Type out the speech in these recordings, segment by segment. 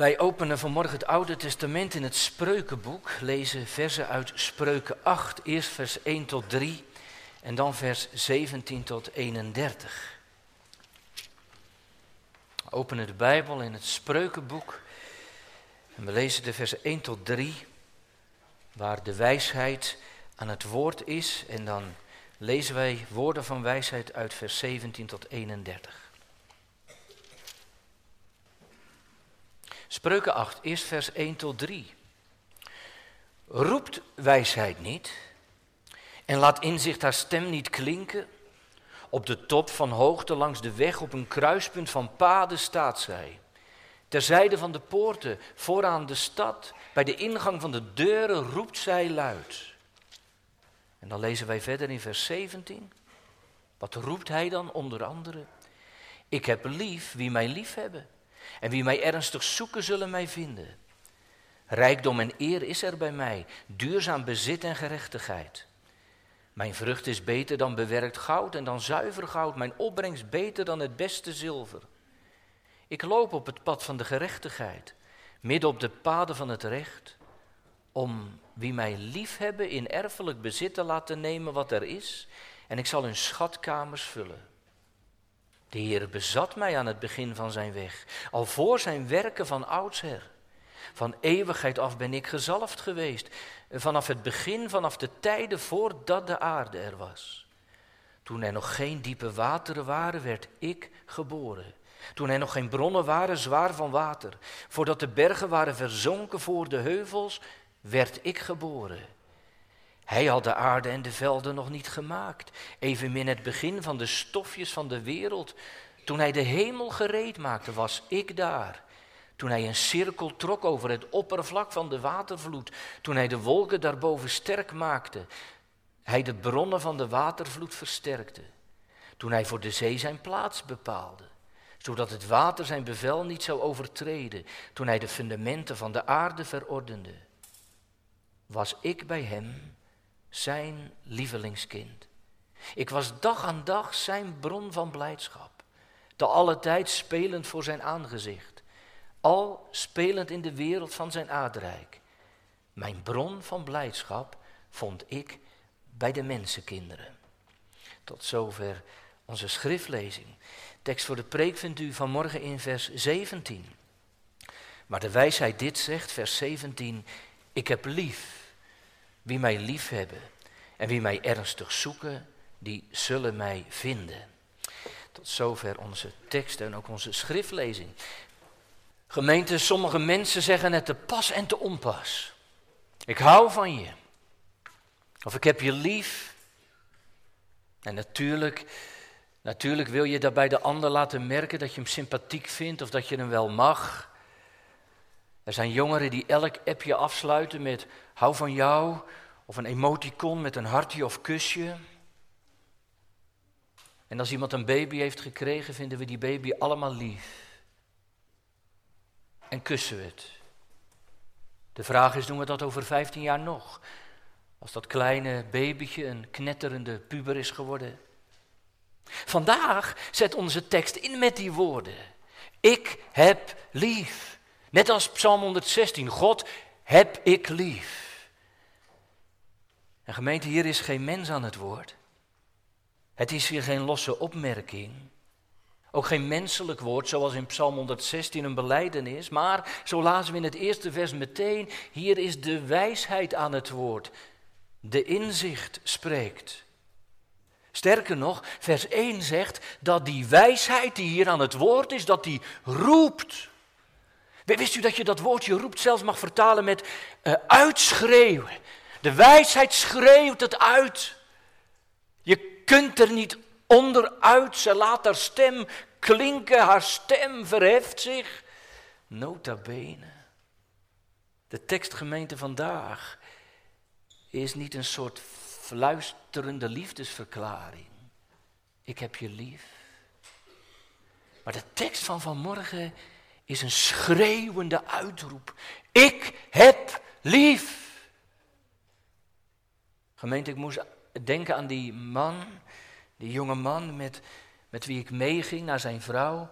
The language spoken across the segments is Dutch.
Wij openen vanmorgen het Oude Testament in het Spreukenboek, lezen versen uit Spreuken 8, eerst vers 1 tot 3 en dan vers 17 tot 31. We openen de Bijbel in het Spreukenboek en we lezen de versen 1 tot 3, waar de wijsheid aan het woord is en dan lezen wij woorden van wijsheid uit vers 17 tot 31. Spreuken 8, eerst vers 1 tot 3. Roept wijsheid niet en laat inzicht haar stem niet klinken. Op de top van hoogte langs de weg op een kruispunt van paden staat zij. Terzijde van de poorten, vooraan de stad, bij de ingang van de deuren roept zij luid. En dan lezen wij verder in vers 17. Wat roept hij dan onder andere? Ik heb lief wie mij lief hebben. En wie mij ernstig zoeken, zullen mij vinden. Rijkdom en eer is er bij mij, duurzaam bezit en gerechtigheid. Mijn vrucht is beter dan bewerkt goud en dan zuiver goud. Mijn opbrengst beter dan het beste zilver. Ik loop op het pad van de gerechtigheid, midden op de paden van het recht, om wie mij liefhebben in erfelijk bezit te laten nemen wat er is, en ik zal hun schatkamers vullen. De Heer bezat mij aan het begin van zijn weg, al voor zijn werken van oudsher. Van eeuwigheid af ben ik gezalfd geweest, vanaf het begin, vanaf de tijden voordat de aarde er was. Toen er nog geen diepe wateren waren, werd ik geboren. Toen er nog geen bronnen waren zwaar van water, voordat de bergen waren verzonken voor de heuvels, werd ik geboren. Hij had de aarde en de velden nog niet gemaakt, evenmin het begin van de stofjes van de wereld. Toen hij de hemel gereed maakte, was ik daar. Toen hij een cirkel trok over het oppervlak van de watervloed, toen hij de wolken daarboven sterk maakte, hij de bronnen van de watervloed versterkte. Toen hij voor de zee zijn plaats bepaalde, zodat het water zijn bevel niet zou overtreden, toen hij de fundamenten van de aarde verordende, was ik bij hem zijn lievelingskind. Ik was dag aan dag zijn bron van blijdschap, te alle tijd spelend voor zijn aangezicht, al spelend in de wereld van zijn aardrijk. Mijn bron van blijdschap vond ik bij de mensenkinderen. Tot zover onze schriftlezing. Tekst voor de preek vindt u vanmorgen in vers 17. Maar de wijsheid dit zegt, vers 17, ik heb lief wie mij lief hebben en wie mij ernstig zoeken, die zullen mij vinden. Tot zover onze tekst en ook onze schriftlezing. Gemeente, sommige mensen zeggen het te pas en te onpas. Ik hou van je. Of ik heb je lief. En natuurlijk, natuurlijk wil je daarbij de ander laten merken dat je hem sympathiek vindt of dat je hem wel mag. Er zijn jongeren die elk appje afsluiten met hou van jou of een emoticon met een hartje of kusje. En als iemand een baby heeft gekregen, vinden we die baby allemaal lief. En kussen we het. De vraag is, doen we dat over 15 jaar nog? Als dat kleine babytje een knetterende puber is geworden. Vandaag zet onze tekst in met die woorden. Ik heb lief. Net als Psalm 116. God heb ik lief. En gemeente, hier is geen mens aan het woord. Het is hier geen losse opmerking. Ook geen menselijk woord, zoals in Psalm 116 een beleidenis. Maar, zo lazen we in het eerste vers meteen, hier is de wijsheid aan het woord. De inzicht spreekt. Sterker nog, vers 1 zegt dat die wijsheid die hier aan het woord is, dat die roept. Wist u dat je dat woordje roept zelfs mag vertalen met uh, uitschreeuwen? De wijsheid schreeuwt het uit. Je kunt er niet onderuit. Ze laat haar stem klinken, haar stem verheft zich. Nota bene. De tekstgemeente vandaag is niet een soort fluisterende liefdesverklaring. Ik heb je lief. Maar de tekst van vanmorgen is een schreeuwende uitroep. Ik heb lief. Gemeente, ik moest denken aan die man, die jonge man met, met wie ik meeging naar zijn vrouw,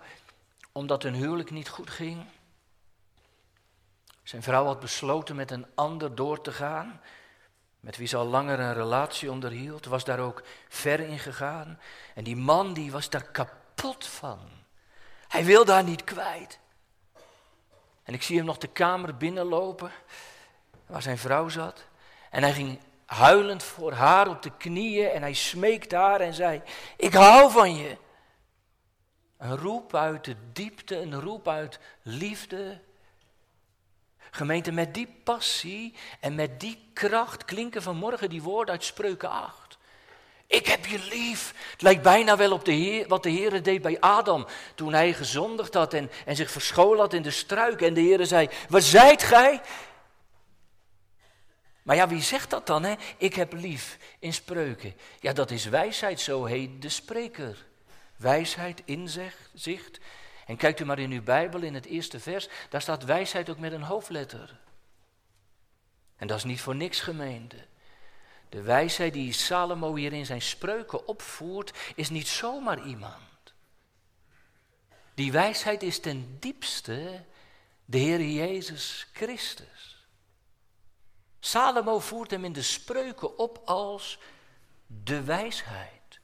omdat hun huwelijk niet goed ging. Zijn vrouw had besloten met een ander door te gaan, met wie ze al langer een relatie onderhield, was daar ook ver in gegaan. En die man die was daar kapot van. Hij wil daar niet kwijt. En ik zie hem nog de kamer binnenlopen, waar zijn vrouw zat. En hij ging huilend voor haar op de knieën en hij smeekte haar en zei, ik hou van je. Een roep uit de diepte, een roep uit liefde. Gemeente, met die passie en met die kracht klinken vanmorgen die woorden uit Spreuken 8. Ik heb je lief. Het lijkt bijna wel op de Heer, wat de Heer deed bij Adam toen hij gezondigd had en, en zich verscholen had in de struik. En de Heer zei, waar zijt gij? Maar ja, wie zegt dat dan? Hè? Ik heb lief in spreuken. Ja, dat is wijsheid, zo heet de spreker. Wijsheid, inzicht. En kijkt u maar in uw Bijbel, in het eerste vers, daar staat wijsheid ook met een hoofdletter. En dat is niet voor niks gemeente. De wijsheid die Salomo hier in zijn spreuken opvoert, is niet zomaar iemand. Die wijsheid is ten diepste de Heer Jezus Christus. Salomo voert hem in de spreuken op als de wijsheid.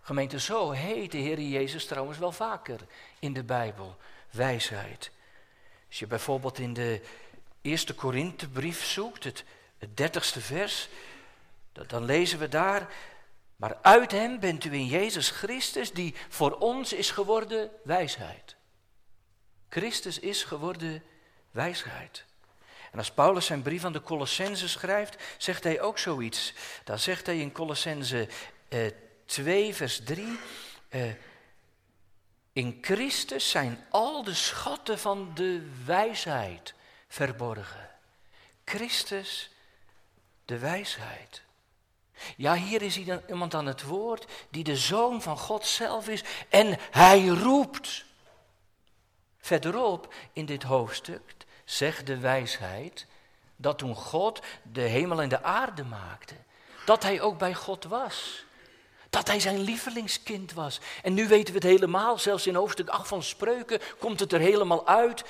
Gemeente, zo heet de Heer Jezus trouwens wel vaker in de Bijbel, wijsheid. Als je bijvoorbeeld in de eerste Korinthebrief zoekt, het, het dertigste vers, dan lezen we daar, maar uit hem bent u in Jezus Christus, die voor ons is geworden wijsheid. Christus is geworden wijsheid. En als Paulus zijn brief aan de Colossense schrijft, zegt hij ook zoiets. Dan zegt hij in Colossense eh, 2, vers 3. Uh, in Christus zijn al de schatten van de wijsheid verborgen. Christus, de wijsheid. Ja, hier is iemand aan het woord die de zoon van God zelf is en hij roept. Verderop in dit hoofdstuk zegt de wijsheid dat toen God de hemel en de aarde maakte, dat hij ook bij God was. Dat hij zijn lievelingskind was. En nu weten we het helemaal, zelfs in hoofdstuk 8 van Spreuken komt het er helemaal uit.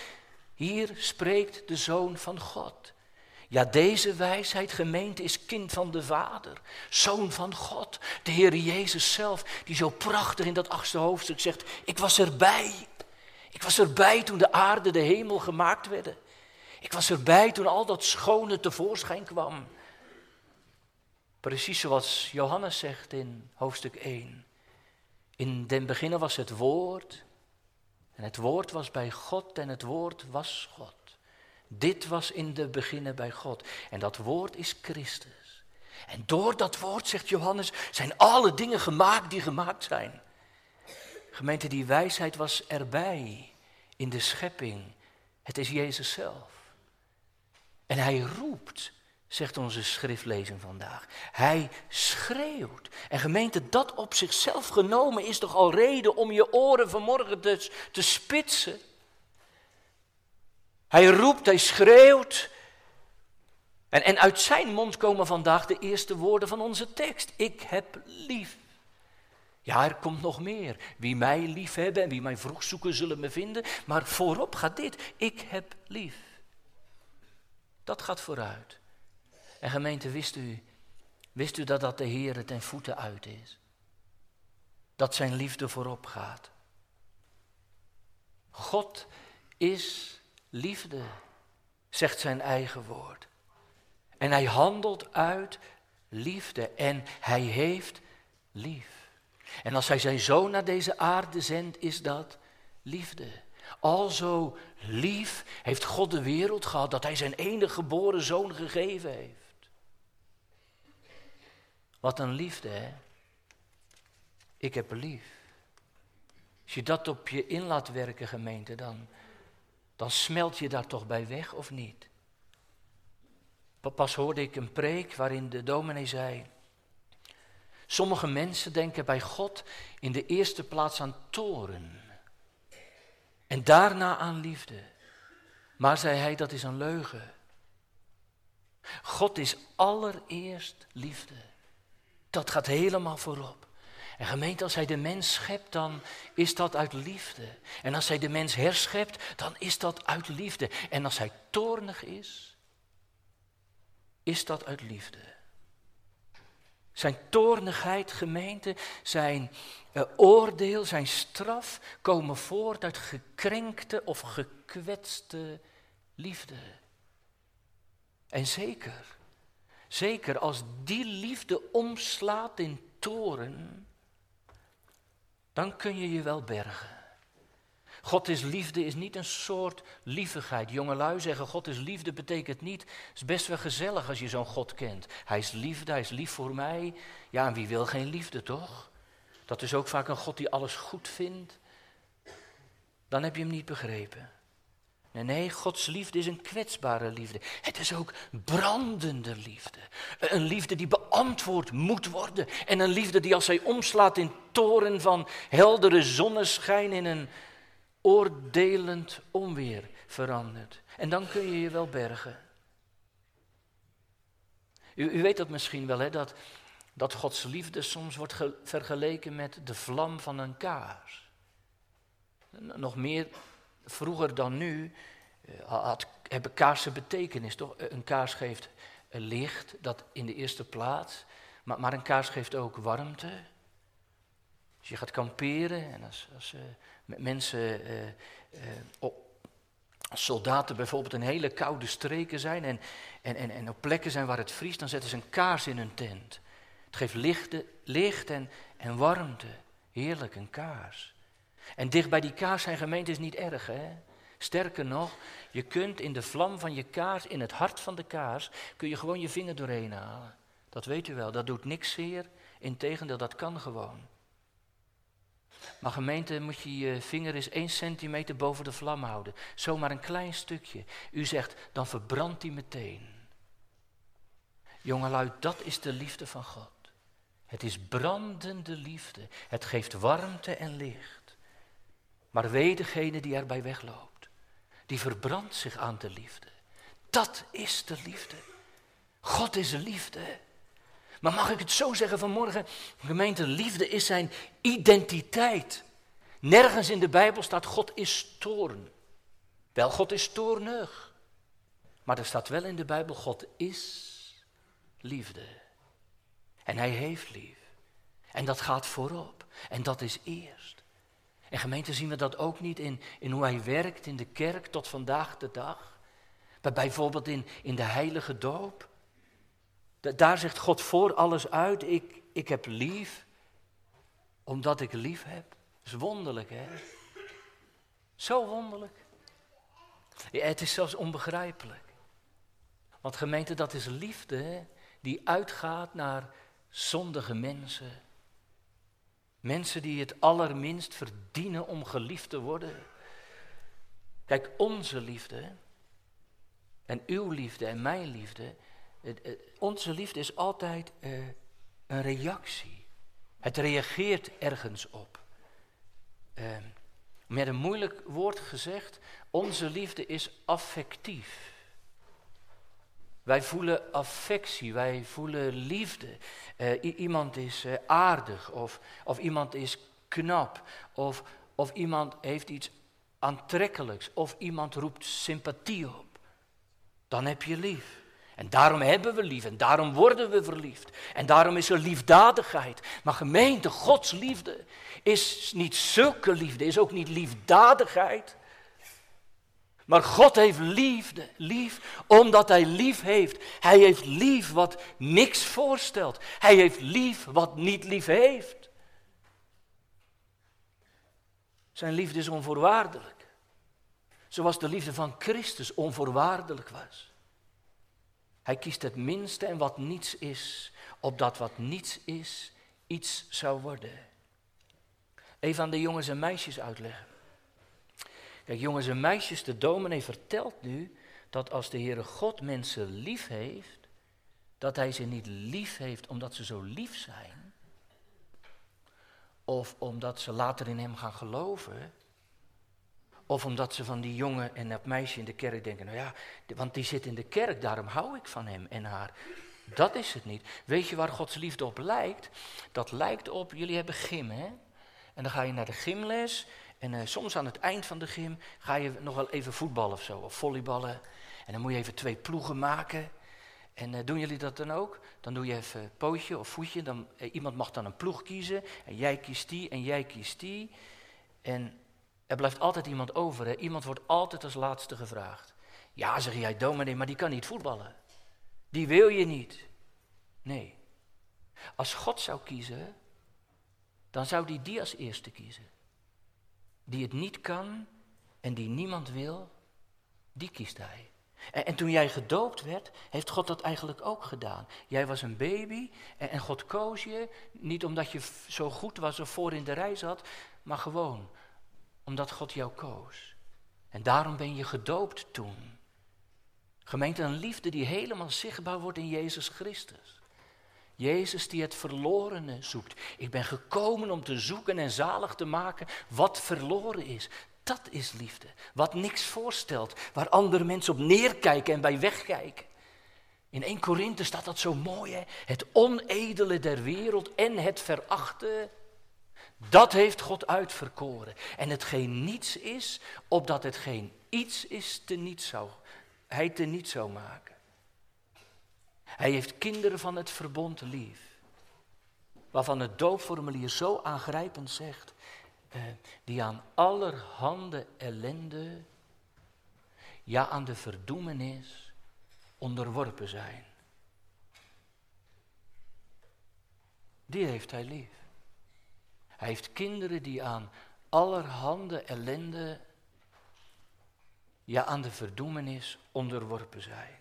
Hier spreekt de Zoon van God. Ja, deze wijsheid, gemeente, is kind van de Vader, Zoon van God, de Heer Jezus zelf, die zo prachtig in dat achtste hoofdstuk zegt, ik was erbij. Ik was erbij toen de aarde, de hemel gemaakt werden. Ik was erbij toen al dat schone tevoorschijn kwam. Precies zoals Johannes zegt in hoofdstuk 1. In den beginnen was het woord. En het woord was bij God en het woord was God. Dit was in de beginnen bij God. En dat woord is Christus. En door dat woord, zegt Johannes, zijn alle dingen gemaakt die gemaakt zijn. Gemeente, die wijsheid was erbij in de schepping. Het is Jezus zelf. En hij roept zegt onze schriftlezing vandaag. Hij schreeuwt. En gemeente, dat op zichzelf genomen is toch al reden om je oren vanmorgen te, te spitsen. Hij roept, hij schreeuwt. En, en uit zijn mond komen vandaag de eerste woorden van onze tekst. Ik heb lief. Ja, er komt nog meer. Wie mij lief hebben en wie mij vroeg zoeken zullen me vinden. Maar voorop gaat dit. Ik heb lief. Dat gaat vooruit. En gemeente, wist u, wist u dat dat de Heer ten voeten uit is? Dat zijn liefde voorop gaat. God is liefde, zegt zijn eigen woord. En hij handelt uit liefde en hij heeft lief. En als hij zijn zoon naar deze aarde zendt, is dat liefde. Alzo lief heeft God de wereld gehad dat hij zijn enige geboren zoon gegeven heeft. Wat een liefde, hè? Ik heb lief. Als je dat op je in laat werken, gemeente, dan, dan smelt je daar toch bij weg of niet? Pas hoorde ik een preek waarin de dominee zei. Sommige mensen denken bij God in de eerste plaats aan toren. En daarna aan liefde. Maar zei hij, dat is een leugen. God is allereerst liefde. Dat gaat helemaal voorop. En gemeente, als hij de mens schept, dan is dat uit liefde. En als hij de mens herschept, dan is dat uit liefde. En als hij toornig is, is dat uit liefde. Zijn toornigheid, gemeente, zijn uh, oordeel, zijn straf komen voort uit gekrenkte of gekwetste liefde. En zeker, zeker als die liefde omslaat in toren, dan kun je je wel bergen. God is liefde is niet een soort lievigheid. Jongelui zeggen God is liefde betekent niet. Het is best wel gezellig als je zo'n God kent. Hij is liefde, hij is lief voor mij. Ja, en wie wil geen liefde toch? Dat is ook vaak een God die alles goed vindt. Dan heb je hem niet begrepen. Nee, nee, Gods liefde is een kwetsbare liefde. Het is ook brandende liefde. Een liefde die beantwoord moet worden. En een liefde die als hij omslaat in toren van heldere zonneschijn in een oordelend onweer verandert. En dan kun je je wel bergen. U, u weet dat misschien wel, hè, dat, dat Gods liefde soms wordt vergeleken met de vlam van een kaars. Nog meer vroeger dan nu eh, had, hebben kaarsen betekenis, toch? Een kaars geeft licht, dat in de eerste plaats. Maar, maar een kaars geeft ook warmte. Als je gaat kamperen en als, als uh, mensen, uh, als soldaten bijvoorbeeld in hele koude streken zijn en, en, en, en op plekken zijn waar het vriest, dan zetten ze een kaars in hun tent. Het geeft licht, licht en, en warmte. Heerlijk, een kaars. En dicht bij die kaars zijn gemeenten is niet erg, hè? Sterker nog, je kunt in de vlam van je kaars, in het hart van de kaars, kun je gewoon je vinger doorheen halen. Dat weet u wel, dat doet niks zeer. Integendeel, dat kan gewoon. Maar gemeente, moet je je vinger eens één centimeter boven de vlam houden. Zomaar een klein stukje. U zegt, dan verbrandt hij meteen. Jongelui, dat is de liefde van God. Het is brandende liefde. Het geeft warmte en licht. Maar wee degene die erbij wegloopt. Die verbrandt zich aan de liefde. Dat is de liefde. God is liefde. Maar mag ik het zo zeggen vanmorgen? Gemeente, liefde is zijn identiteit. Nergens in de Bijbel staat God is toorn. Wel, God is toornig. Maar er staat wel in de Bijbel, God is liefde. En hij heeft lief. En dat gaat voorop. En dat is eerst. En gemeente zien we dat ook niet in, in hoe hij werkt in de kerk tot vandaag de dag. Maar bijvoorbeeld in, in de heilige doop. Daar zegt God voor alles uit. Ik, ik heb lief, omdat ik lief heb. Dat is wonderlijk, hè? Zo wonderlijk. Ja, het is zelfs onbegrijpelijk. Want gemeente, dat is liefde die uitgaat naar zondige mensen. Mensen die het allerminst verdienen om geliefd te worden. Kijk, onze liefde en uw liefde en mijn liefde, onze liefde is altijd uh, een reactie. Het reageert ergens op. Uh, met een moeilijk woord gezegd, onze liefde is affectief. Wij voelen affectie, wij voelen liefde. Uh, iemand is uh, aardig of, of iemand is knap of, of iemand heeft iets aantrekkelijks of iemand roept sympathie op. Dan heb je lief. En daarom hebben we lief en daarom worden we verliefd. En daarom is er liefdadigheid. Maar gemeente, Gods liefde is niet zulke liefde, is ook niet liefdadigheid. Maar God heeft liefde, lief, omdat Hij lief heeft. Hij heeft lief wat niks voorstelt. Hij heeft lief wat niet lief heeft. Zijn liefde is onvoorwaardelijk. Zoals de liefde van Christus onvoorwaardelijk was. Hij kiest het minste en wat niets is, opdat wat niets is, iets zou worden. Even aan de jongens en meisjes uitleggen. Kijk, jongens en meisjes, de dominee vertelt nu dat als de Heere God mensen lief heeft, dat hij ze niet lief heeft omdat ze zo lief zijn, of omdat ze later in hem gaan geloven, of omdat ze van die jongen en dat meisje in de kerk denken, nou ja, want die zit in de kerk, daarom hou ik van hem en haar. Dat is het niet. Weet je waar Gods liefde op lijkt? Dat lijkt op, jullie hebben gym, hè? En dan ga je naar de gymles. En uh, soms aan het eind van de gym ga je nog wel even voetballen of zo, of volleyballen. En dan moet je even twee ploegen maken. En uh, doen jullie dat dan ook? Dan doe je even pootje of voetje. Dan, uh, iemand mag dan een ploeg kiezen. En jij kiest die en jij kiest die. En er blijft altijd iemand over. Hè? Iemand wordt altijd als laatste gevraagd. Ja, zeg jij dominee, maar die kan niet voetballen. Die wil je niet. Nee. Als God zou kiezen, dan zou hij die als eerste kiezen. Die het niet kan en die niemand wil, die kiest hij. En, en, toen jij gedoopt werd, heeft God dat eigenlijk ook gedaan. Jij was een baby en God koos je, niet omdat je zo goed was of voor in de rij zat, maar gewoon omdat God jou koos. En daarom ben je gedoopt toen. Gemeente, een liefde die helemaal zichtbaar wordt in Jezus Christus. Jezus die het verlorene zoekt. Ik ben gekomen om te zoeken en zalig te maken wat verloren is. Dat is liefde. Wat niks voorstelt, waar andere mensen op neerkijken en bij wegkijken. In 1 Korinthe staat dat zo mooi, hè? Het onedele der wereld en het verachten, dat heeft God uitverkoren. En hetgeen niets is, opdat hetgeen iets is, te niets zou hij te niet zou maken. Hij heeft kinderen van het verbond lief. Waarvan het doopformulier zo aangrijpend zegt. Eh, die aan allerhande ellende, ja aan de verdoemenis, onderworpen zijn. Die heeft hij lief. Hij heeft kinderen die aan allerhande ellende ja aan de verdoemenis onderworpen zijn.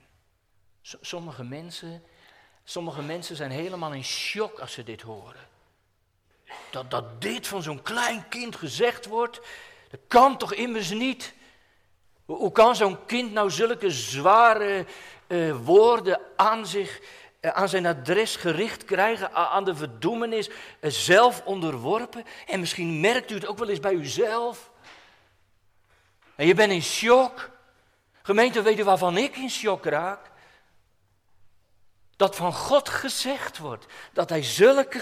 Sommige mensen, sommige mensen zijn helemaal in shock als ze dit horen. Dat, dat dit van zo'n klein kind gezegd wordt, dat kan toch immers niet. Hoe, kan zo'n kind nou zulke zware uh, woorden aan zich, aan zijn adres gericht krijgen, aan de verdoemenis, uh, zelf onderworpen? En misschien merkt u het ook wel eens bij uzelf. En je bent in shock. Gemeente, weet je waarvan ik in shock raak? Dat van God gezegd wordt dat hij zulke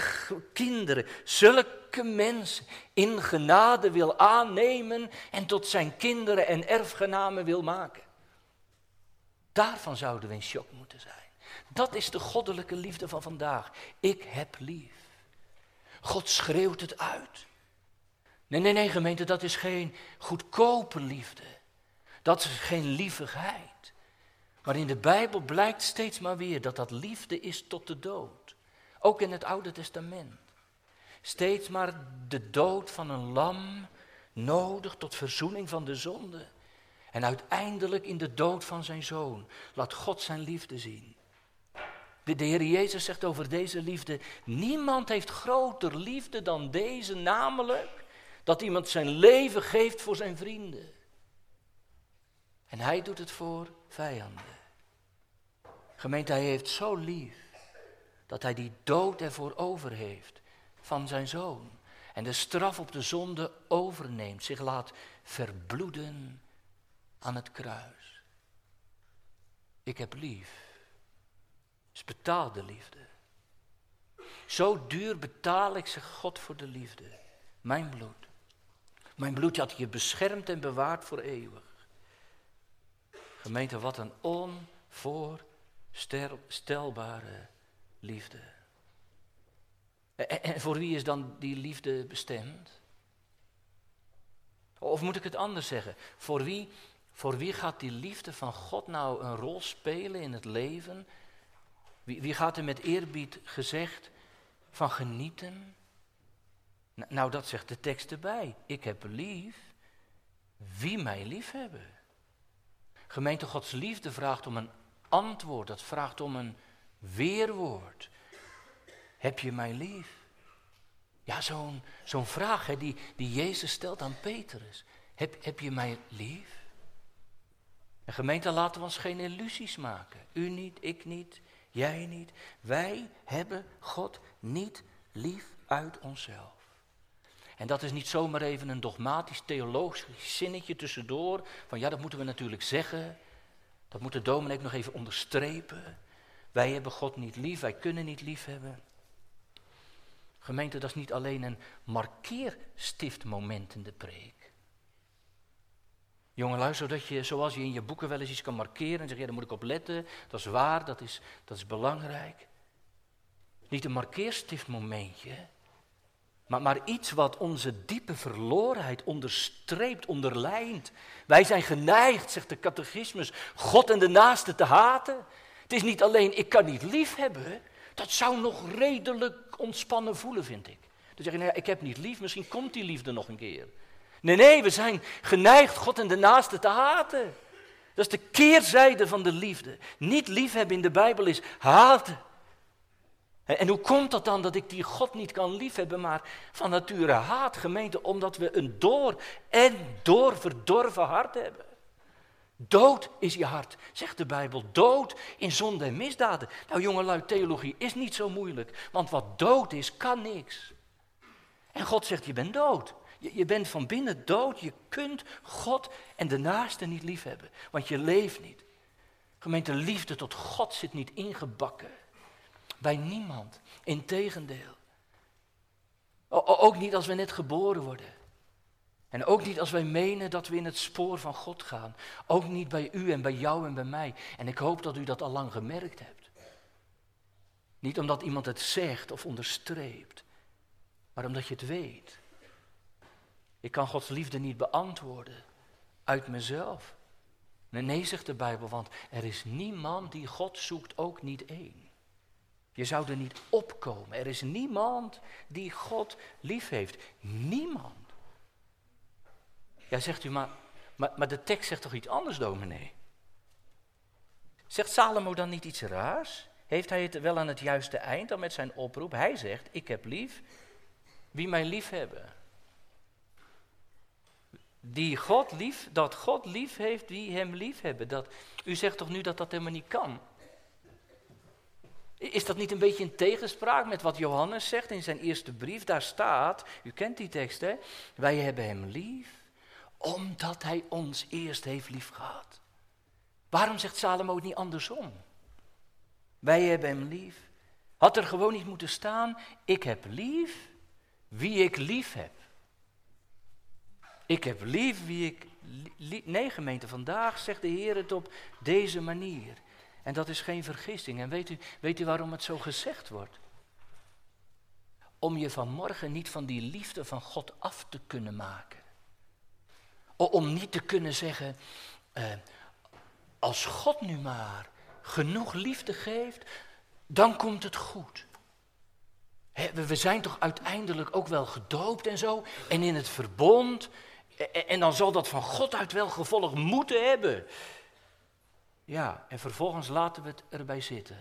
kinderen, zulke mensen in genade wil aannemen en tot zijn kinderen en erfgenamen wil maken. Daarvan zouden we in shock moeten zijn. Dat is de goddelijke liefde van vandaag. Ik heb lief. God schreeuwt het uit. Nee, nee, nee, gemeente, dat is geen goedkope liefde. Dat is geen liefigheid. Maar in de Bijbel blijkt steeds maar weer dat dat liefde is tot de dood. Ook in het Oude Testament. Steeds maar de dood van een lam nodig tot verzoening van de zonde. En uiteindelijk in de dood van zijn zoon laat God zijn liefde zien. De, de Heer Jezus zegt over deze liefde, niemand heeft groter liefde dan deze, namelijk dat iemand zijn leven geeft voor zijn vrienden. En hij doet het voor vijanden. Gemeente, hij heeft zo lief dat hij die dood ervoor over heeft van zijn zoon. En de straf op de zonde overneemt, zich laat verbloeden aan het kruis. Ik heb lief. Is betaalde liefde. Zo duur betaal ik, zich God, voor de liefde. Mijn bloed. Mijn bloed had je beschermd en bewaard voor eeuwig. Gemeente, wat een onvoorstelbare liefde. En voor wie is dan die liefde bestemd? Of moet ik het anders zeggen? Voor wie, voor wie gaat die liefde van God nou een rol spelen in het leven? Wie, wie gaat er met eerbied gezegd van genieten? Nou, dat zegt de tekst erbij. Ik heb lief wie mij lief hebben. Gemeente Gods liefde vraagt om een antwoord, dat vraagt om een weerwoord. Heb je mij lief? Ja, zo'n zo'n vraag hè, die, die Jezus stelt aan Petrus. Heb, heb je mij lief? En gemeente, laten we ons geen illusies maken. U niet, ik niet, jij niet. Wij hebben God niet lief uit onszelf. En dat is niet zomaar even een dogmatisch theologisch zinnetje tussendoor. Van ja, dat moeten we natuurlijk zeggen. Dat moet de dominee nog even onderstrepen. wij hebben God niet lief, wij kunnen niet lief hebben. Gemeente, dat is niet alleen een markeerstiftmoment in de preek. Jongelui, zodat je, zoals je in je boeken wel eens iets kan markeren en zeg je, daar moet ik op letten, dat is waar, dat is, dat is belangrijk. Niet een markeerstiftmomentje, maar, maar iets wat onze diepe verlorenheid onderstreept, onderlijnt. Wij zijn geneigd, zegt de catechismus, God en de naaste te haten. Het is niet alleen, ik kan niet lief hebben, dat zou nog redelijk ontspannen voelen, vind ik. Dan zeg je, nou ja, ik heb niet lief, misschien komt die liefde nog een keer. Nee, nee, we zijn geneigd God en de naaste te haten. Dat is de keerzijde van de liefde. Niet liefhebben in de Bijbel is haten. En hoe komt dat dan dat ik die God niet kan liefhebben, maar van nature haat, gemeente, omdat we een door en door verdorven hart hebben? Dood is je hart, zegt de Bijbel. Dood in zonde en misdaden. Nou jongelui, theologie is niet zo moeilijk, want wat dood is, kan niks. En God zegt, je bent dood. Je, bent van binnen dood. Je kunt God en de naaste niet liefhebben, want je leeft niet. Gemeente, liefde tot God zit niet ingebakken. Bij niemand. Integendeel. Ook niet als we net geboren worden. En ook niet als wij menen dat we in het spoor van God gaan. Ook niet bij u en bij jou en bij mij. En ik hoop dat u dat al lang gemerkt hebt. Niet omdat iemand het zegt of onderstreept, maar omdat je het weet. Ik kan Gods liefde niet beantwoorden uit mezelf. Nee, zegt de Bijbel, want er is niemand die God zoekt, ook niet één. Je zou er niet opkomen. Er is niemand die God lief heeft. Niemand. Ja, zegt u, maar, maar, maar de tekst zegt toch iets anders, dominee? Zegt Salomo dan niet iets raars? Heeft hij het wel aan het juiste eind dan met zijn oproep? Hij zegt, ik heb lief wie mij lief hebben. Die God lief, dat God lief heeft wie hem lief hebben. Dat, u zegt toch nu dat dat helemaal niet kan? Is dat niet een beetje in tegenspraak met wat Johannes zegt in zijn eerste brief? Daar staat, u kent die tekst hè, wij hebben hem lief omdat hij ons eerst heeft lief gehad. Waarom zegt Salomo het niet andersom? Wij hebben hem lief. Had er gewoon niet moeten staan, ik heb lief wie ik lief heb. Ik heb lief wie ik. nee, gemeente, vandaag zegt de Heer het op deze manier. En dat is geen vergissing. En weet u, weet u waarom het zo gezegd wordt? Om je vanmorgen niet van die liefde van God af te kunnen maken. Om niet te kunnen zeggen, eh, als God nu maar genoeg liefde geeft, dan komt het goed. we zijn toch uiteindelijk ook wel gedoopt en zo, en in het verbond, en dan zal dat van God uit wel gevolg moeten hebben. Ja, en vervolgens laten we het erbij zitten.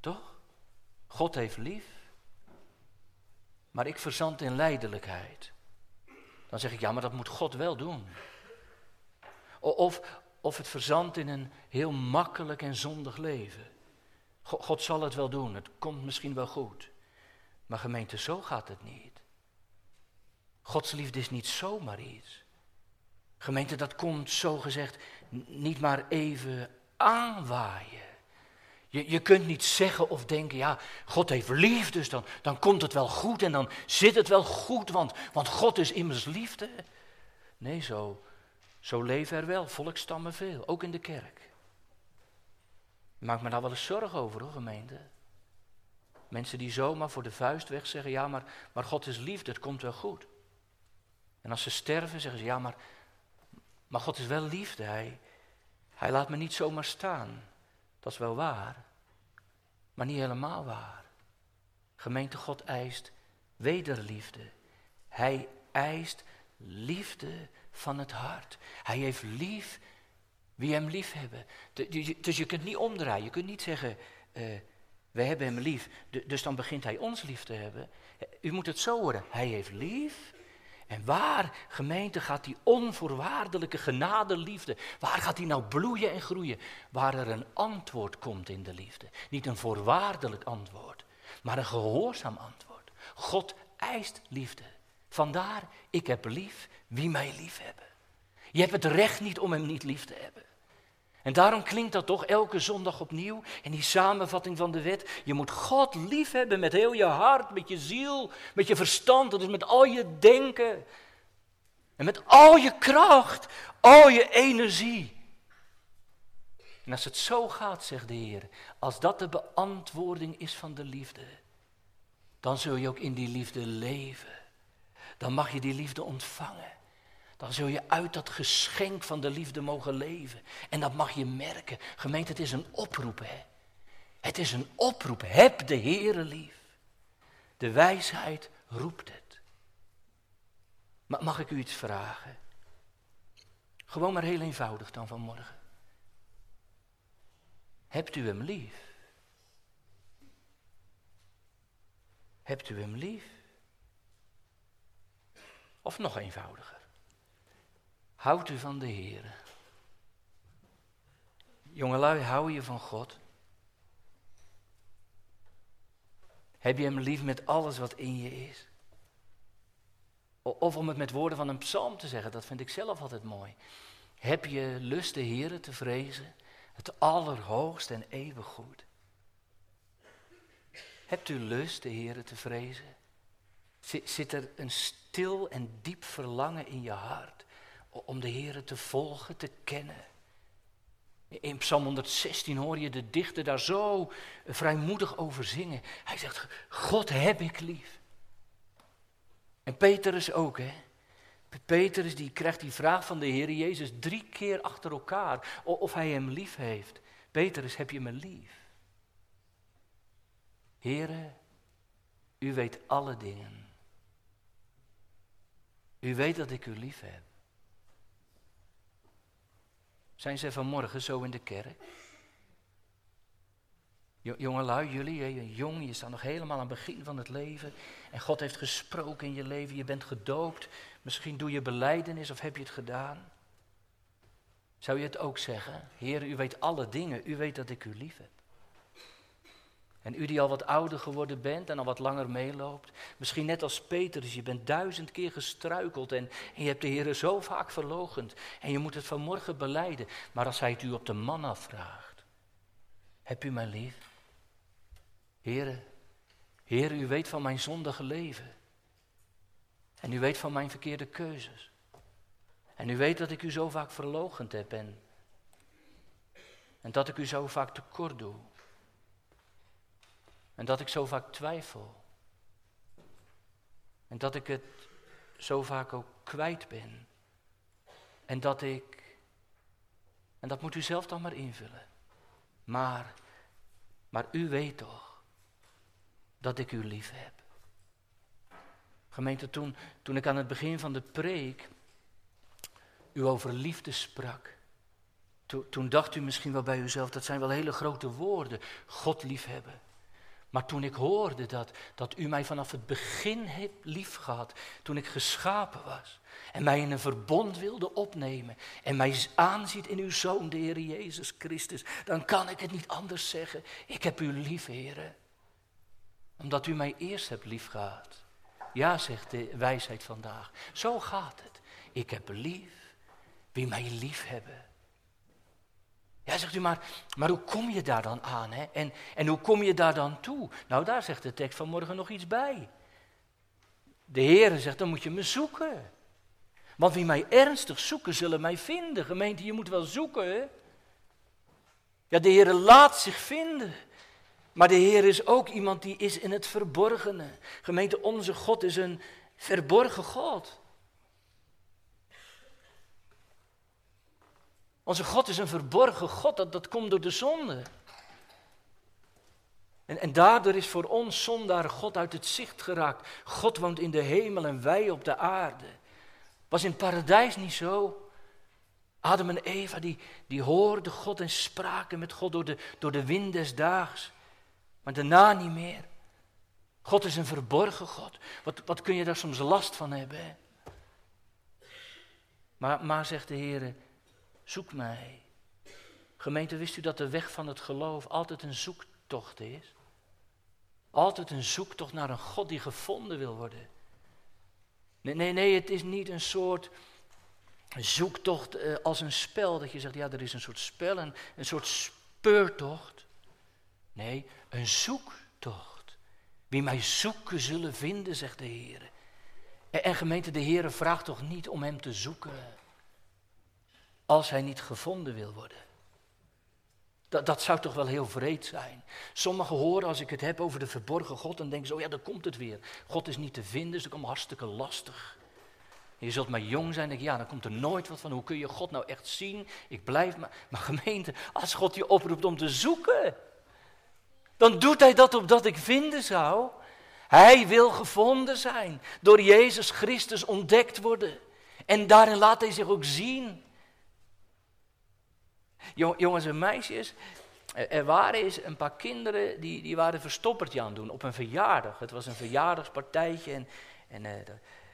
Toch? God heeft lief, maar ik verzand in lijdelijkheid. Dan zeg ik, ja, maar dat moet God wel doen. Of, of het verzandt in een heel makkelijk en zondig leven. God zal het wel doen, het komt misschien wel goed. Maar gemeente, zo gaat het niet. Gods liefde is niet zomaar iets. Gemeente, dat komt zo gezegd niet maar even aanwaaien. Je, je kunt niet zeggen of denken, ja, God heeft lief, dus dan, dan komt het wel goed en dan zit het wel goed, want, want God is immers liefde. Nee, zo, zo leven er wel volkstammen veel, ook in de kerk. Maak me daar wel eens zorgen over, hoor, gemeente. Mensen die zomaar voor de vuist weg zeggen, ja, maar, maar God is liefde, het komt wel goed. En als ze sterven, zeggen ze, ja, maar, maar God is wel liefde, hij, hij laat me niet zomaar staan. Dat is wel waar, maar niet helemaal waar. Gemeente God eist wederliefde. Hij eist liefde van het hart. Hij heeft lief wie hem lief hebben. Dus je kunt niet omdraaien. Je kunt niet zeggen, uh, we hebben hem lief, dus dan begint hij ons lief te hebben. U moet het zo horen. Hij heeft lief en waar, gemeente, gaat die onvoorwaardelijke genadeliefde, waar gaat die nou bloeien en groeien? Waar er een antwoord komt in de liefde. Niet een voorwaardelijk antwoord, maar een gehoorzaam antwoord. God eist liefde. Vandaar, ik heb lief wie mij lief hebben. Je hebt het recht niet om hem niet lief te hebben. En daarom klinkt dat toch elke zondag opnieuw in die samenvatting van de wet. Je moet God lief hebben met heel je hart, met je ziel, met je verstand, dat is met al je denken. En met al je kracht, al je energie. En als het zo gaat, zegt de Heer, als dat de beantwoording is van de liefde, dan zul je ook in die liefde leven. Dan mag je die liefde ontvangen. Dan zul je uit dat geschenk van de liefde mogen leven. En dat mag je merken. Gemeente, het is een oproep, hè. Het is een oproep. Heb de Heere lief. De wijsheid roept het. Maar mag ik u iets vragen? Gewoon maar heel eenvoudig dan vanmorgen. Hebt u hem lief? Hebt u hem lief? Of nog eenvoudiger. Houdt u van de Heer? Jongelui, hou je van God? Heb je hem lief met alles wat in je is? Of om het met woorden van een psalm te zeggen, dat vind ik zelf altijd mooi. Heb je lust de Heer te vrezen? Het allerhoogst en eeuwig goed. Hebt u lust de Heer te vrezen? Zit er een stil en diep verlangen in je hart om de Heer te volgen, te kennen? In Psalm 116 hoor je de dichter daar zo vrijmoedig over zingen. Hij zegt, God heb ik lief. En Petrus ook, hè. Petrus die krijgt die vraag van de Heer Jezus drie keer achter elkaar of hij hem lief heeft. Petrus, heb je me lief? Heere, u weet alle dingen. U weet dat ik u lief heb. Zijn ze vanmorgen zo in de kerk? Jongelui, jullie, jong, je staat nog helemaal aan het begin van het leven. En God heeft gesproken in je leven, je bent gedoopt. Misschien doe je beleidenis of heb je het gedaan. Zou je het ook zeggen? Heer, u weet alle dingen, u weet dat ik u lief heb. En u die al wat ouder geworden bent en al wat langer meeloopt, misschien net als Petrus, je bent duizend keer gestruikeld en, je hebt de Heer zo vaak verlogend en je moet het vanmorgen beleiden. Maar als hij het u op de man afvraagt, heb u mij lief? Heere, Heer, u weet van mijn zondige leven. En u weet van mijn verkeerde keuzes. En u weet dat ik u zo vaak verlogend heb en, en dat ik u zo vaak tekort doe. En dat ik zo vaak twijfel. En dat ik het zo vaak ook kwijt ben. En dat ik, en dat moet u zelf dan maar invullen. Maar, maar u weet toch dat ik u lief heb. Gemeente, toen, toen ik aan het begin van de preek u over liefde sprak, toen, toen dacht u misschien wel bij uzelf, dat zijn wel hele grote woorden, God liefhebben. Maar toen ik hoorde dat, dat u mij vanaf het begin hebt liefgehad, toen ik geschapen was en mij in een verbond wilde opnemen en mij aanziet in uw Zoon, de Heer Jezus Christus, dan kan ik het niet anders zeggen. Ik heb u lief, Heer, omdat u mij eerst hebt liefgehad. Ja, zegt de wijsheid vandaag, zo gaat het. Ik heb lief wie mij lief hebben. Ja, zegt u maar, maar hoe kom je daar dan aan? Hè? En, en hoe kom je daar dan toe? Nou, daar zegt de tekst vanmorgen nog iets bij. De Heer zegt, dan moet je me zoeken. Want wie mij ernstig zoeken, zullen mij vinden. Gemeente, je moet wel zoeken. Ja, de Heer laat zich vinden. Maar de Heer is ook iemand die is in het verborgene. Gemeente, onze God is een verborgen God. Onze God is een verborgen God, dat, dat komt door de zonde. En, en daardoor is voor ons zondaar God uit het zicht geraakt. God woont in de hemel en wij op de aarde. Was in paradijs niet zo? Adam en Eva die, die hoorden God en spraken met God door de, door de wind des daags. Maar daarna niet meer. God is een verborgen God. Wat, wat kun je daar soms last van hebben? Maar, maar zegt de Heer, Zoek mij. Gemeente, wist u dat de weg van het geloof altijd een zoektocht is? Altijd een zoektocht naar een God die gevonden wil worden. Nee, nee, nee, het is niet een soort zoektocht uh, als een spel. Dat je zegt, ja, er is een soort spel, een, een soort speurtocht. Nee, een zoektocht. Wie mij zoeken zullen vinden, zegt de Heer. En, en gemeente, de Heer vraagt toch niet om hem te zoeken als hij niet gevonden wil worden. Dat, dat zou toch wel heel vreed zijn. Sommigen horen als ik het heb over de verborgen God en denken zo, oh ja, dan komt het weer. God is niet te vinden, dus dat komt hartstikke lastig. je zult maar jong zijn, ik, ja, dan komt er nooit wat van. Hoe kun je God nou echt zien? Ik blijf maar. Maar gemeente, als God je oproept om te zoeken, dan doet hij dat opdat ik vinden zou. Hij wil gevonden zijn, door Jezus Christus ontdekt worden. En daarin laat hij zich ook zien. Jongens en meisjes, er waren eens een paar kinderen die, die waren verstoppertje aan het doen op een verjaardag. Het was een verjaardagspartijtje en, en, eh,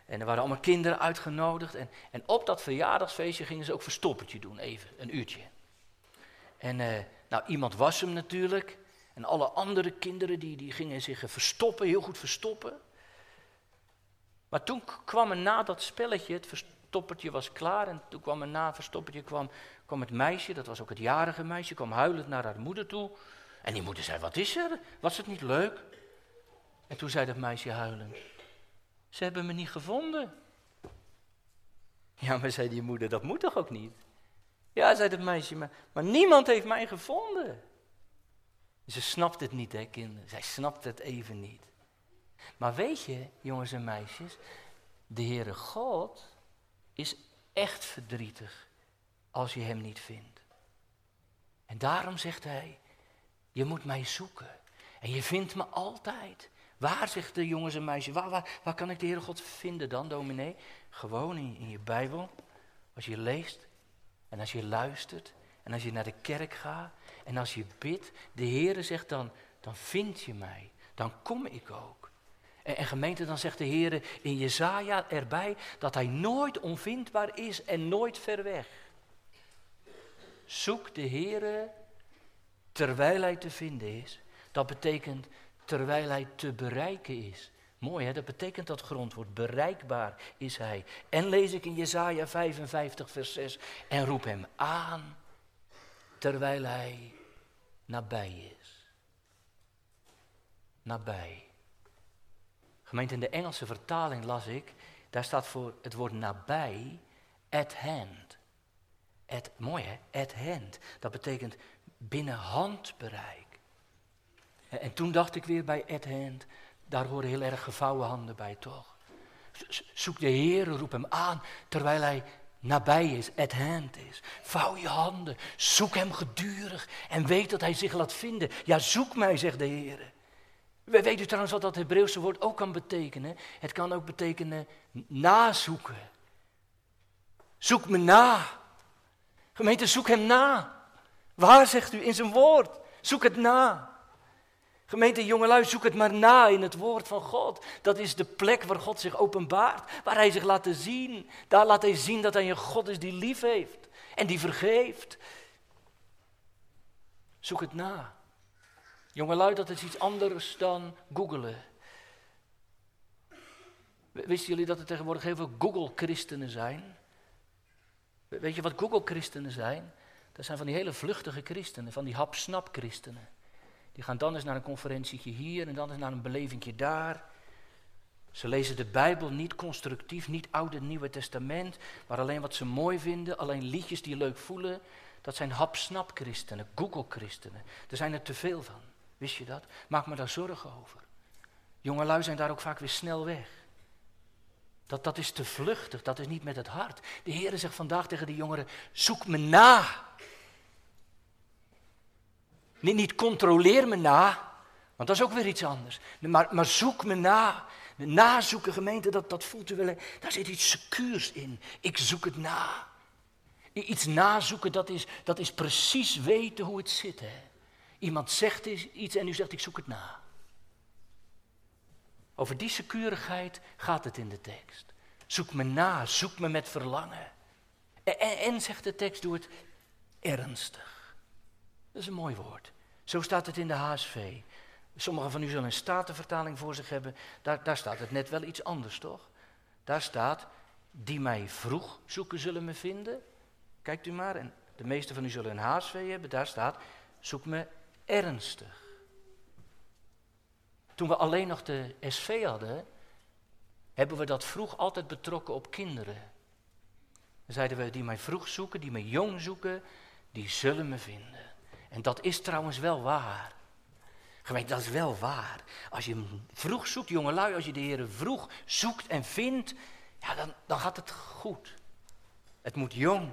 en er waren allemaal kinderen uitgenodigd. En, en op dat verjaardagsfeestje gingen ze ook verstoppertje doen, even, een uurtje. En eh, nou, iemand was hem natuurlijk. En alle andere kinderen die, die gingen zich verstoppen, heel goed verstoppen. Maar toen kwam er na dat spelletje, het verstoppertje was klaar. En toen kwam er na verstoppertje kwam, kwam het meisje, dat was ook het jarige meisje, kwam huilend naar haar moeder toe. En die moeder zei, wat is er? Was het niet leuk? En toen zei dat meisje huilend, ze hebben me niet gevonden. Ja, maar zei die moeder, dat moet toch ook niet? Ja, zei het meisje, maar, maar niemand heeft mij gevonden. Ze snapt het niet, hè, kinderen. Zij snapt het even niet. Maar weet je, jongens en meisjes, de Heere God is echt verdrietig als je hem niet vindt. En daarom zegt hij, je moet mij zoeken. En je vindt me altijd. Waar, zegt de jongens en meisjes, waar, waar, waar kan ik de Heere God vinden dan, dominee? Gewoon in, in je Bijbel, als je leest en als je luistert en als je naar de kerk gaat en als je bidt. De Heere zegt dan, dan vind je mij, dan kom ik ook. En, en gemeente, dan zegt de Heere in Jezaja erbij dat hij nooit onvindbaar is en nooit ver weg. Zoek de Heere terwijl hij te vinden is. Dat betekent terwijl hij te bereiken is. Mooi hè, dat betekent dat grondwoord. Bereikbaar is hij. En lees ik in Jesaja 55 vers 6. En roep hem aan terwijl hij nabij is. Nabij. Gemeente in de Engelse vertaling las ik, daar staat voor het woord nabij, at hand. At, mooi hè, at hand. Dat betekent binnen handbereik. En toen dacht ik weer bij at hand, daar horen heel erg gevouwen handen bij, toch? Zoek de Heer, roep hem aan, terwijl hij nabij is, at hand is. Vouw je handen, zoek hem gedurig en weet dat hij zich laat vinden. Ja, zoek mij, zegt de Heer. We weten trouwens wat dat Hebreeuwse woord ook kan betekenen. Het kan ook betekenen nazoeken. Zoek me na. Gemeente, zoek hem na. Waar zegt u in zijn woord? Zoek het na. Gemeente jongelui, zoek het maar na in het woord van God. Dat is de plek waar God zich openbaart, waar hij zich laat zien. Daar laat hij zien dat hij een God is die lief heeft en die vergeeft. Zoek het na. Jongelui, dat is iets anders dan googelen. Wisten jullie dat er tegenwoordig heel veel Google-christenen zijn? Weet je wat Google-christenen zijn? Dat zijn van die hele vluchtige christenen, van die hap-snap-christenen. Die gaan dan eens naar een conferentietje hier en dan eens naar een belevingje daar. Ze lezen de Bijbel niet constructief, niet Oude en Nieuwe Testament, maar alleen wat ze mooi vinden, alleen liedjes die leuk voelen. Dat zijn hap-snap-christenen, Google-christenen. Er zijn er te veel van, wist je dat? Maak me daar zorgen over. Jongelui zijn daar ook vaak weer snel weg. Dat, dat is te vluchtig, dat is niet met het hart. De Heer zegt vandaag tegen de jongeren, zoek me na. Niet, niet controleer me na, want dat is ook weer iets anders. Maar, maar zoek me na. Nazoeken, gemeente, dat, dat voelt u wel. Daar zit iets secuurs in. Ik zoek het na. Iets nazoeken, dat is, dat is precies weten hoe het zit. Hè? Iemand zegt iets en u zegt, ik zoek het na. Over die securigheid gaat het in de tekst. Zoek me na, zoek me met verlangen. En, zegt de tekst, doe het ernstig. Dat is een mooi woord. Zo staat het in de HSV. Sommigen van u zullen een statenvertaling voor zich hebben. Daar, daar staat het net wel iets anders, toch? Daar staat, die mij vroeg zoeken zullen me vinden. Kijkt u maar, en de meeste van u zullen een HSV hebben, daar staat, zoek me ernstig. Toen we alleen nog de SV hadden, hebben we dat vroeg altijd betrokken op kinderen. Dan zeiden we, die mij vroeg zoeken, die mij jong zoeken, die zullen me vinden. En dat is trouwens wel waar. Gemeente, dat is wel waar. Als je vroeg zoekt, jongelui, als je de Heer vroeg zoekt en vindt, ja, dan, dan gaat het goed. Het moet jong.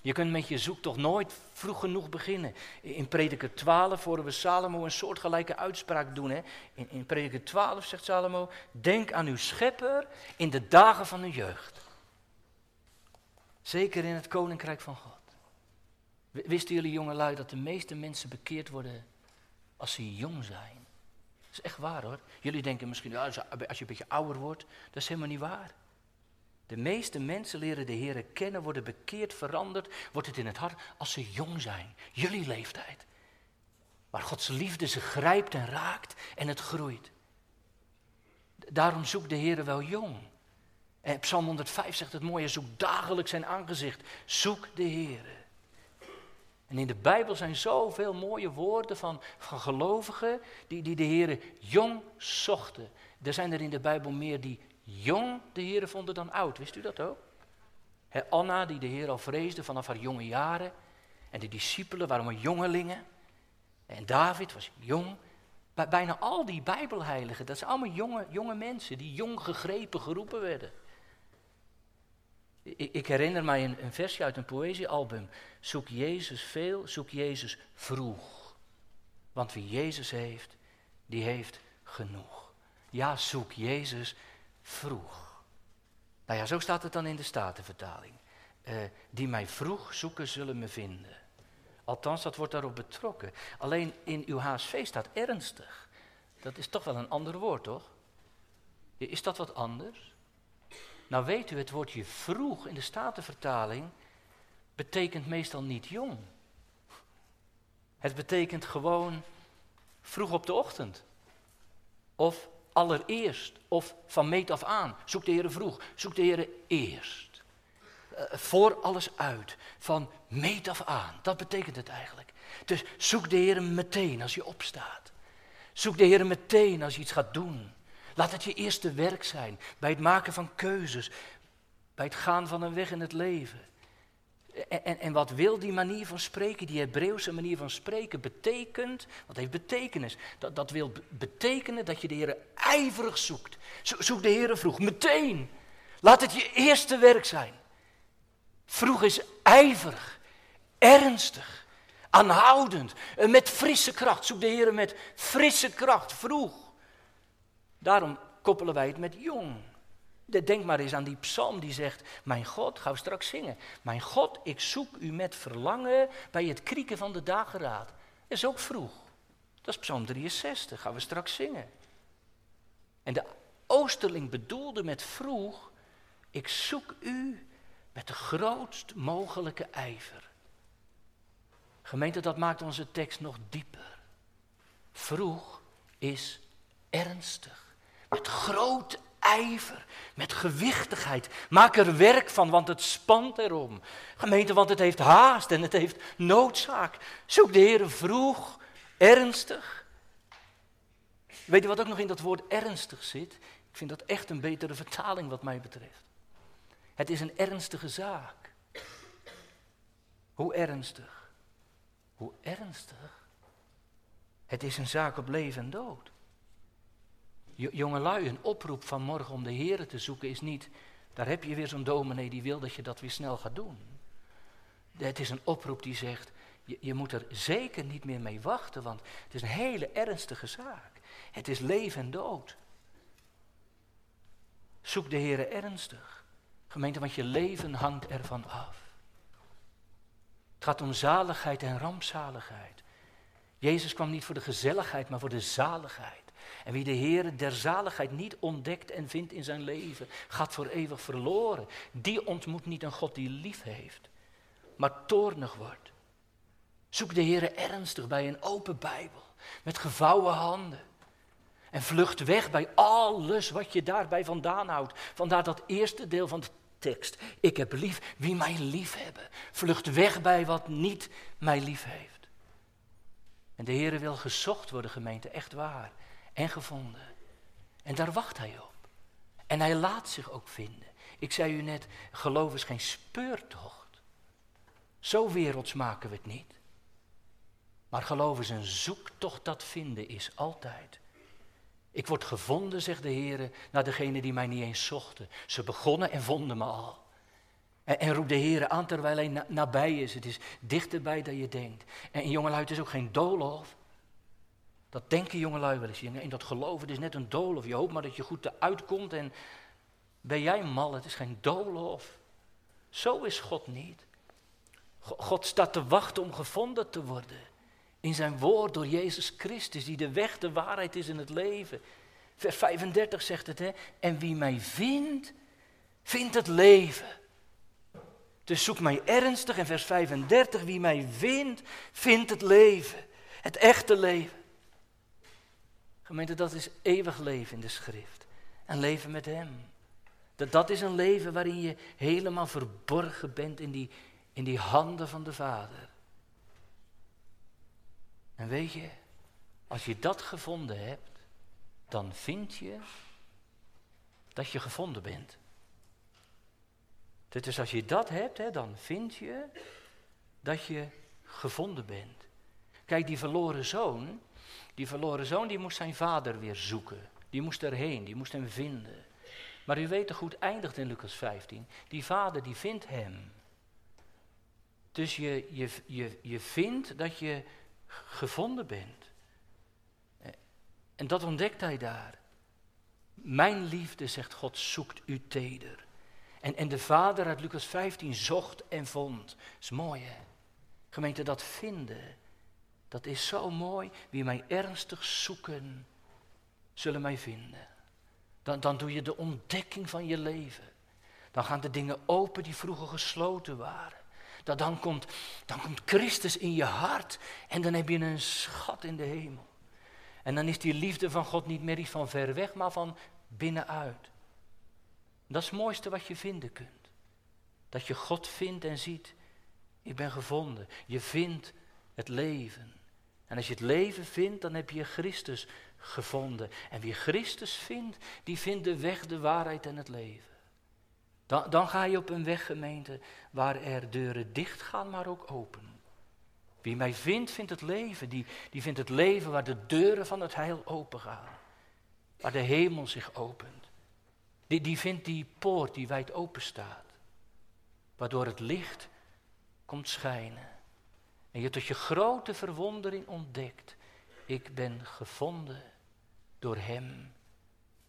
Je kunt met je zoektocht nooit vroeg genoeg beginnen. In prediker 12 horen we Salomo een soortgelijke uitspraak doen. Hè? In, in prediker 12 zegt Salomo, denk aan uw schepper in de dagen van uw jeugd. Zeker in het koninkrijk van God. Wisten jullie jongelui dat de meeste mensen bekeerd worden als ze jong zijn? Dat is echt waar hoor. Jullie denken misschien, als je een beetje ouder wordt, dat is helemaal niet waar. De meeste mensen leren de Heer kennen, worden bekeerd, veranderd, wordt het in het hart als ze jong zijn. Jullie leeftijd. Waar Gods liefde ze grijpt en raakt en het groeit. Daarom zoekt de Heer wel jong. En Psalm 105 zegt het mooie, zoek dagelijks zijn aangezicht. Zoek de Heer. En in de Bijbel zijn zoveel mooie woorden van, van gelovigen die, die de Heer jong zochten. Er zijn er in de Bijbel meer die jong de Heer vonden dan oud. Wist u dat ook? Anna, die de Heer al vreesde vanaf haar jonge jaren. En de discipelen waren maar jongelingen. En David was jong. Bijna al die Bijbelheiligen, dat zijn allemaal jonge, jonge mensen die jong gegrepen, geroepen werden. Ik, ik herinner mij een versje uit een poëziealbum. Zoek Jezus veel, zoek Jezus vroeg. Want wie Jezus heeft, die heeft genoeg. Ja, zoek Jezus vroeg. Nou ja, zo staat het dan in de Statenvertaling. Uh, die mij vroeg zoeken zullen me vinden. Althans, dat wordt daarop betrokken. Alleen in uw HSV staat ernstig. Dat is toch wel een ander woord, toch? Is dat wat anders? Nou weet u, het woordje vroeg in de Statenvertaling betekent meestal niet jong. Het betekent gewoon vroeg op de ochtend. Of allereerst of van meet af aan. Zoek de Heer vroeg, zoek de Heer eerst. Uh, voor alles uit, van meet af aan. Dat betekent het eigenlijk. Dus zoek de Heer meteen als je opstaat. Zoek de Heer meteen als je iets gaat doen. Laat het je eerste werk zijn bij het maken van keuzes, bij het gaan van een weg in het leven. En, en, wat wil die manier van spreken, die Hebreeuwse manier van spreken, betekent, wat heeft betekenis? Dat, dat wil betekenen dat je de Heer ijverig zoekt. Zoek de Heer vroeg, meteen. Laat het je eerste werk zijn. Vroeg is ijverig, ernstig, aanhoudend, met frisse kracht. Zoek de Heer met frisse kracht, vroeg. Daarom koppelen wij het met jong. Denk maar eens aan die psalm die zegt, mijn God, gaan we straks zingen. Mijn God, ik zoek u met verlangen bij het krieken van de dageraad. Dat is ook vroeg. Dat is psalm 63, gaan we straks zingen. En de oosterling bedoelde met vroeg, ik zoek u met de grootst mogelijke ijver. Gemeente, dat maakt onze tekst nog dieper. Vroeg is ernstig. Met grote ijver, met gewichtigheid. Maak er werk van, want het spant erom. Gemeente, want het heeft haast en het heeft noodzaak. Zoek de Heer vroeg, ernstig. Weet je wat ook nog in dat woord ernstig zit? Ik vind dat echt een betere vertaling wat mij betreft. Het is een ernstige zaak. Hoe ernstig? Hoe ernstig? Het is een zaak op leven en dood. Jongelui, een oproep van morgen om de Heer te zoeken is niet, daar heb je weer zo'n dominee die wil dat je dat weer snel gaat doen. Het is een oproep die zegt, je, moet er zeker niet meer mee wachten, want het is een hele ernstige zaak. Het is leven en dood. Zoek de Heer ernstig. Gemeente, want je leven hangt ervan af. Het gaat om zaligheid en rampzaligheid. Jezus kwam niet voor de gezelligheid, maar voor de zaligheid. En wie de Heer der zaligheid niet ontdekt en vindt in zijn leven, gaat voor eeuwig verloren. Die ontmoet niet een God die lief heeft, maar toornig wordt. Zoek de Heer ernstig bij een open Bijbel, met gevouwen handen. En vlucht weg bij alles wat je daarbij vandaan houdt. Vandaar dat eerste deel van het tekst. Ik heb lief wie mij lief hebben. Vlucht weg bij wat niet mij lief heeft. En de Heer wil gezocht worden, gemeente, echt waar. En gevonden. En daar wacht hij op. En hij laat zich ook vinden. Ik zei u net, geloof is geen speurtocht. Zo werelds maken we het niet. Maar geloof is een zoektocht dat vinden is, altijd. Ik word gevonden, zegt de Heer, naar degene die mij niet eens zochten. Ze begonnen en vonden me al. En, en roept de Heer aan terwijl hij nabij is. Het is dichterbij dan je denkt. En jongelui, het is ook geen doolhof. Dat denken jongelui wel eens. In dat geloven, is net een doolhof. Je hoopt maar dat je goed eruit komt en ben jij mal. Het is geen doolhof. Zo is God niet. God staat te wachten om gevonden te worden in zijn woord door Jezus Christus, die de weg, de waarheid is in het leven. Vers 35 zegt het, hè? En wie mij vindt, vindt het leven. Dus zoek mij ernstig. En vers 35, wie mij vindt, vindt het leven. Het echte leven. Gemeente, dat is eeuwig leven in de schrift. En leven met Hem. Dat, dat is een leven waarin je helemaal verborgen bent in die, in die handen van de Vader. En weet je, als je dat gevonden hebt, dan vind je dat je gevonden bent. Dus als je dat hebt, hè, dan vind je dat je gevonden bent. Kijk, die verloren zoon, die verloren zoon, die moest zijn vader weer zoeken. Die moest erheen, die moest hem vinden. Maar u weet toch goed eindigt in Lucas 15. Die vader die vindt hem. Dus je, je, je, je vindt dat je gevonden bent. En dat ontdekt hij daar. Mijn liefde, zegt God, zoekt u teder. En, en de vader uit Lucas 15 zocht en vond. Dat is mooi hè. Gemeente, dat vinden, dat is zo mooi. Wie mij ernstig zoeken, zullen mij vinden. Dan, dan doe je de ontdekking van je leven. Dan gaan de dingen open die vroeger gesloten waren dat dan komt, dan komt Christus in je hart en dan heb je een schat in de hemel. En dan is die liefde van God niet meer iets van ver weg, maar van binnenuit. Dat is het mooiste wat je vinden kunt. Dat je God vindt en ziet, ik ben gevonden. Je vindt het leven. En als je het leven vindt, dan heb je Christus gevonden. En wie Christus vindt, die vindt de weg, de waarheid en het leven. Dan, dan ga je op een weg, gemeente, waar er deuren dicht gaan, maar ook open. Wie mij vindt, vindt het leven. Die, die vindt het leven waar de deuren van het heil open gaan. Waar de hemel zich opent. Die, die vindt die poort die wijd open staat. Waardoor het licht komt schijnen. En je tot je grote verwondering ontdekt. Ik ben gevonden door Hem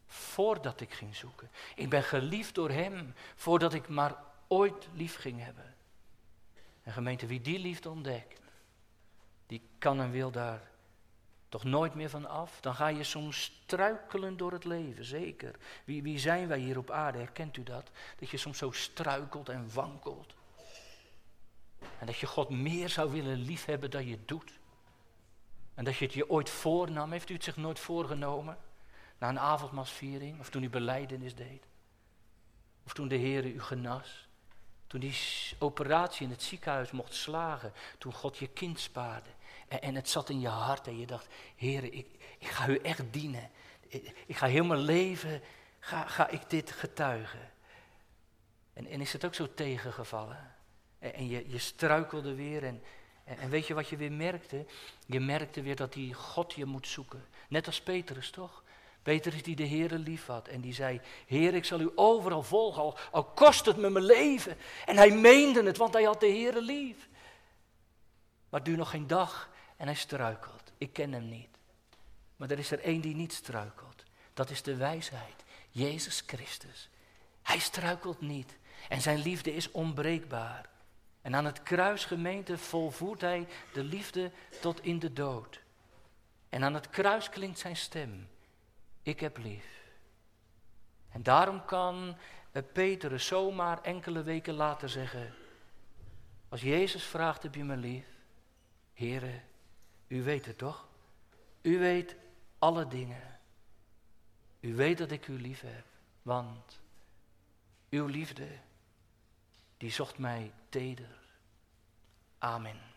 voordat ik ging zoeken. Ik ben geliefd door Hem voordat ik maar ooit lief ging hebben. En gemeente, wie die liefde ontdekt, die kan en wil daar toch nooit meer van af. Dan ga je soms struikelen door het leven, zeker. Wie, wie zijn wij hier op aarde, herkent u dat? Dat je soms zo struikelt en wankelt. En dat je God meer zou willen liefhebben dan je doet. En dat je het je ooit voornam, heeft u het zich nooit voorgenomen? Na een avondmasviering, of toen u beleidenis deed. Of toen de Heer u genas. Toen die operatie in het ziekenhuis mocht slagen. Toen God je kind spaarde. En, het zat in je hart en je dacht, Heer, ik, ik ga u echt dienen. Ik, ik, ga heel mijn leven, ga, ga ik dit getuigen. En, en is het ook zo tegengevallen? En, je, je struikelde weer en, en, weet je wat je weer merkte? Je merkte weer dat die God je moet zoeken. Net als Petrus, toch? Petrus die de Heere lief had en die zei, Heer, ik zal u overal volgen, al, kost het me mijn leven. En hij meende het, want hij had de Heere lief. Maar duurt nog geen dag en hij struikelt. Ik ken hem niet. Maar er is er één die niet struikelt. Dat is de wijsheid, Jezus Christus. Hij struikelt niet en zijn liefde is onbreekbaar. En aan het kruis, gemeente, volvoert hij de liefde tot in de dood. En aan het kruis klinkt zijn stem ik heb lief. En daarom kan eh, Peter zomaar enkele weken later zeggen, als Jezus vraagt, heb je me lief? Heren, u weet het toch? U weet alle dingen. U weet dat ik u lief heb, want uw liefde die zocht mij teder. Amen.